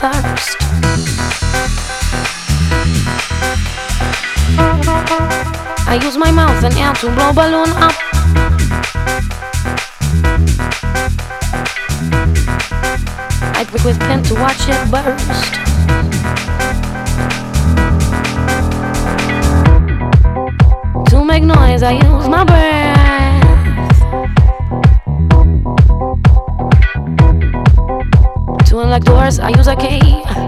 first. I use my mouth and air to blow balloon up. I prick with pen to watch it burst. To make noise, I use my brain. Like doors, I use a key.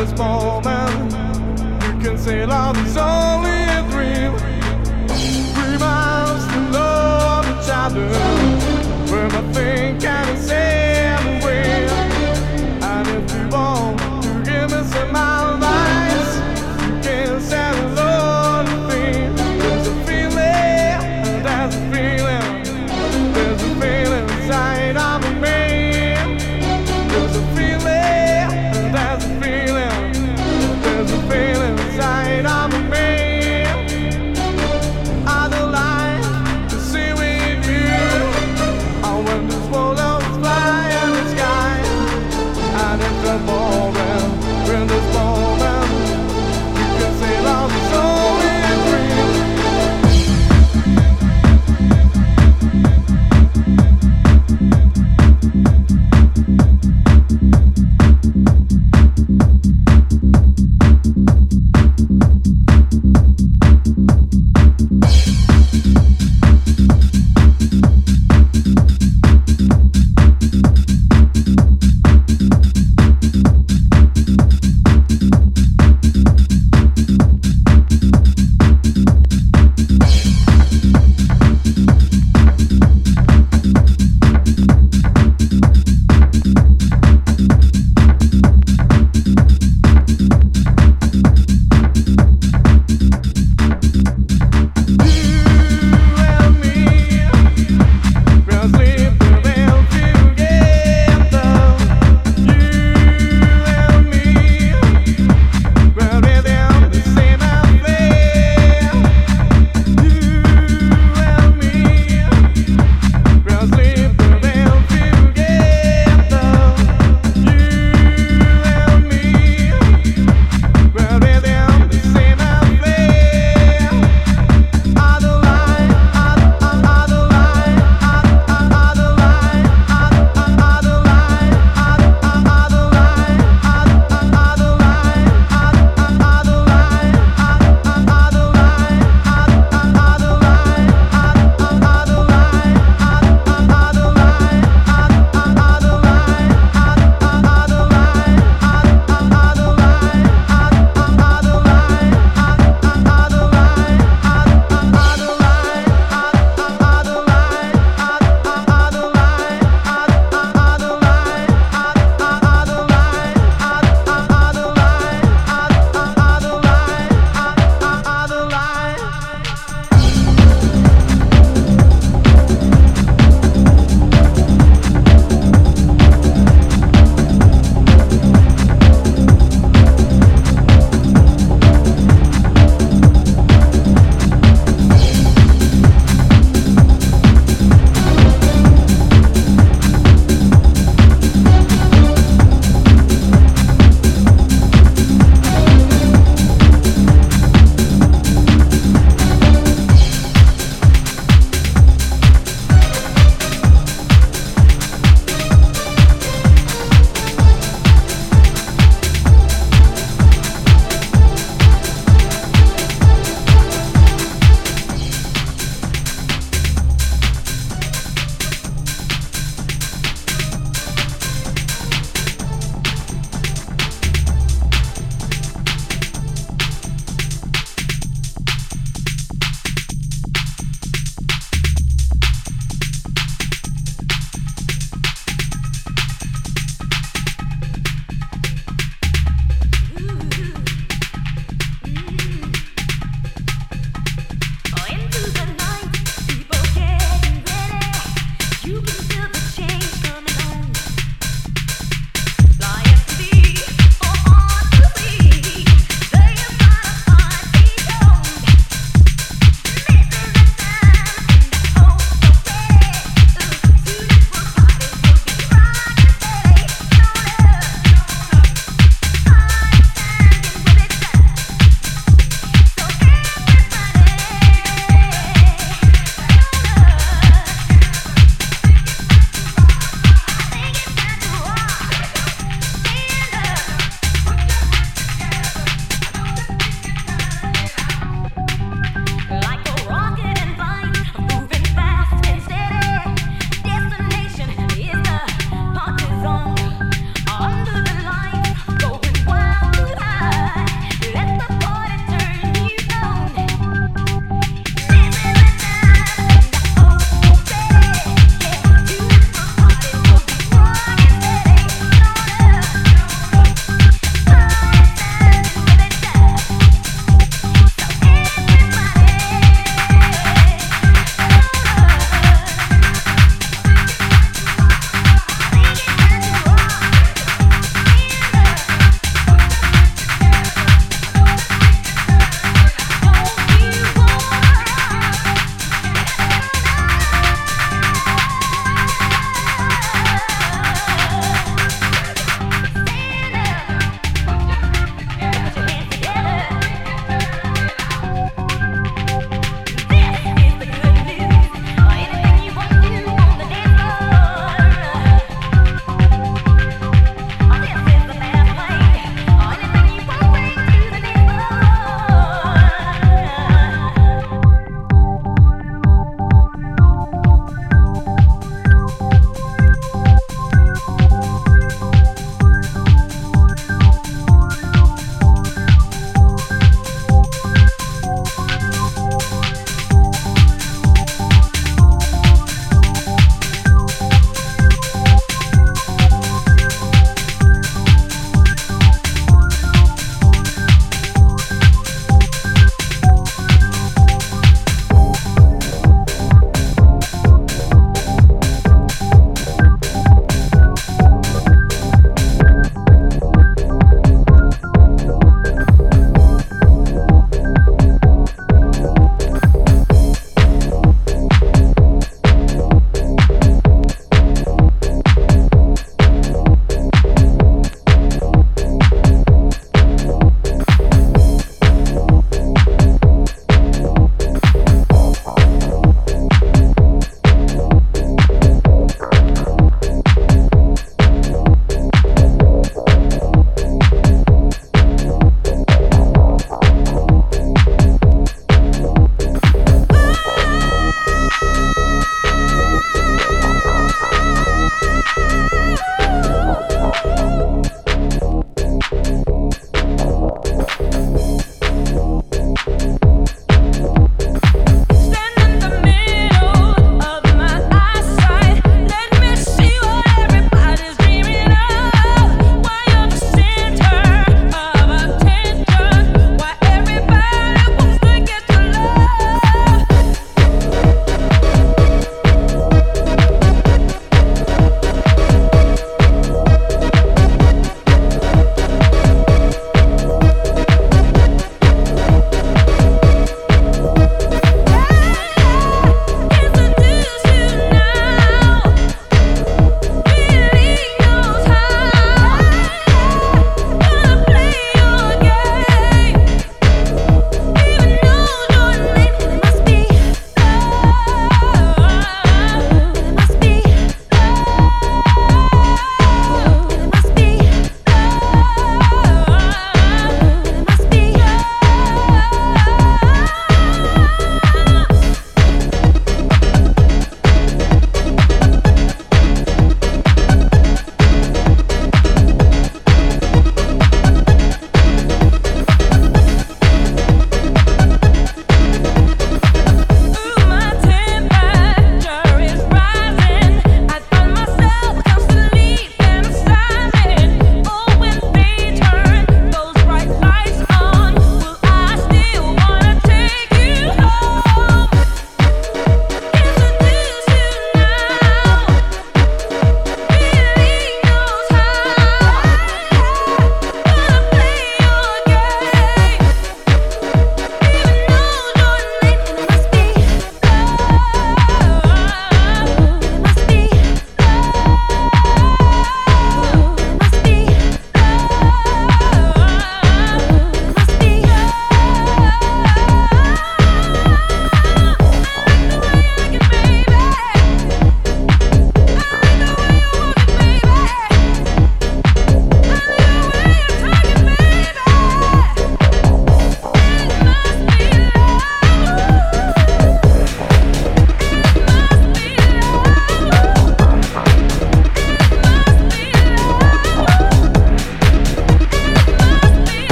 this moment. You can say love is only a dream. Reminds to love each other.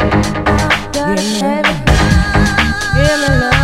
Give me love.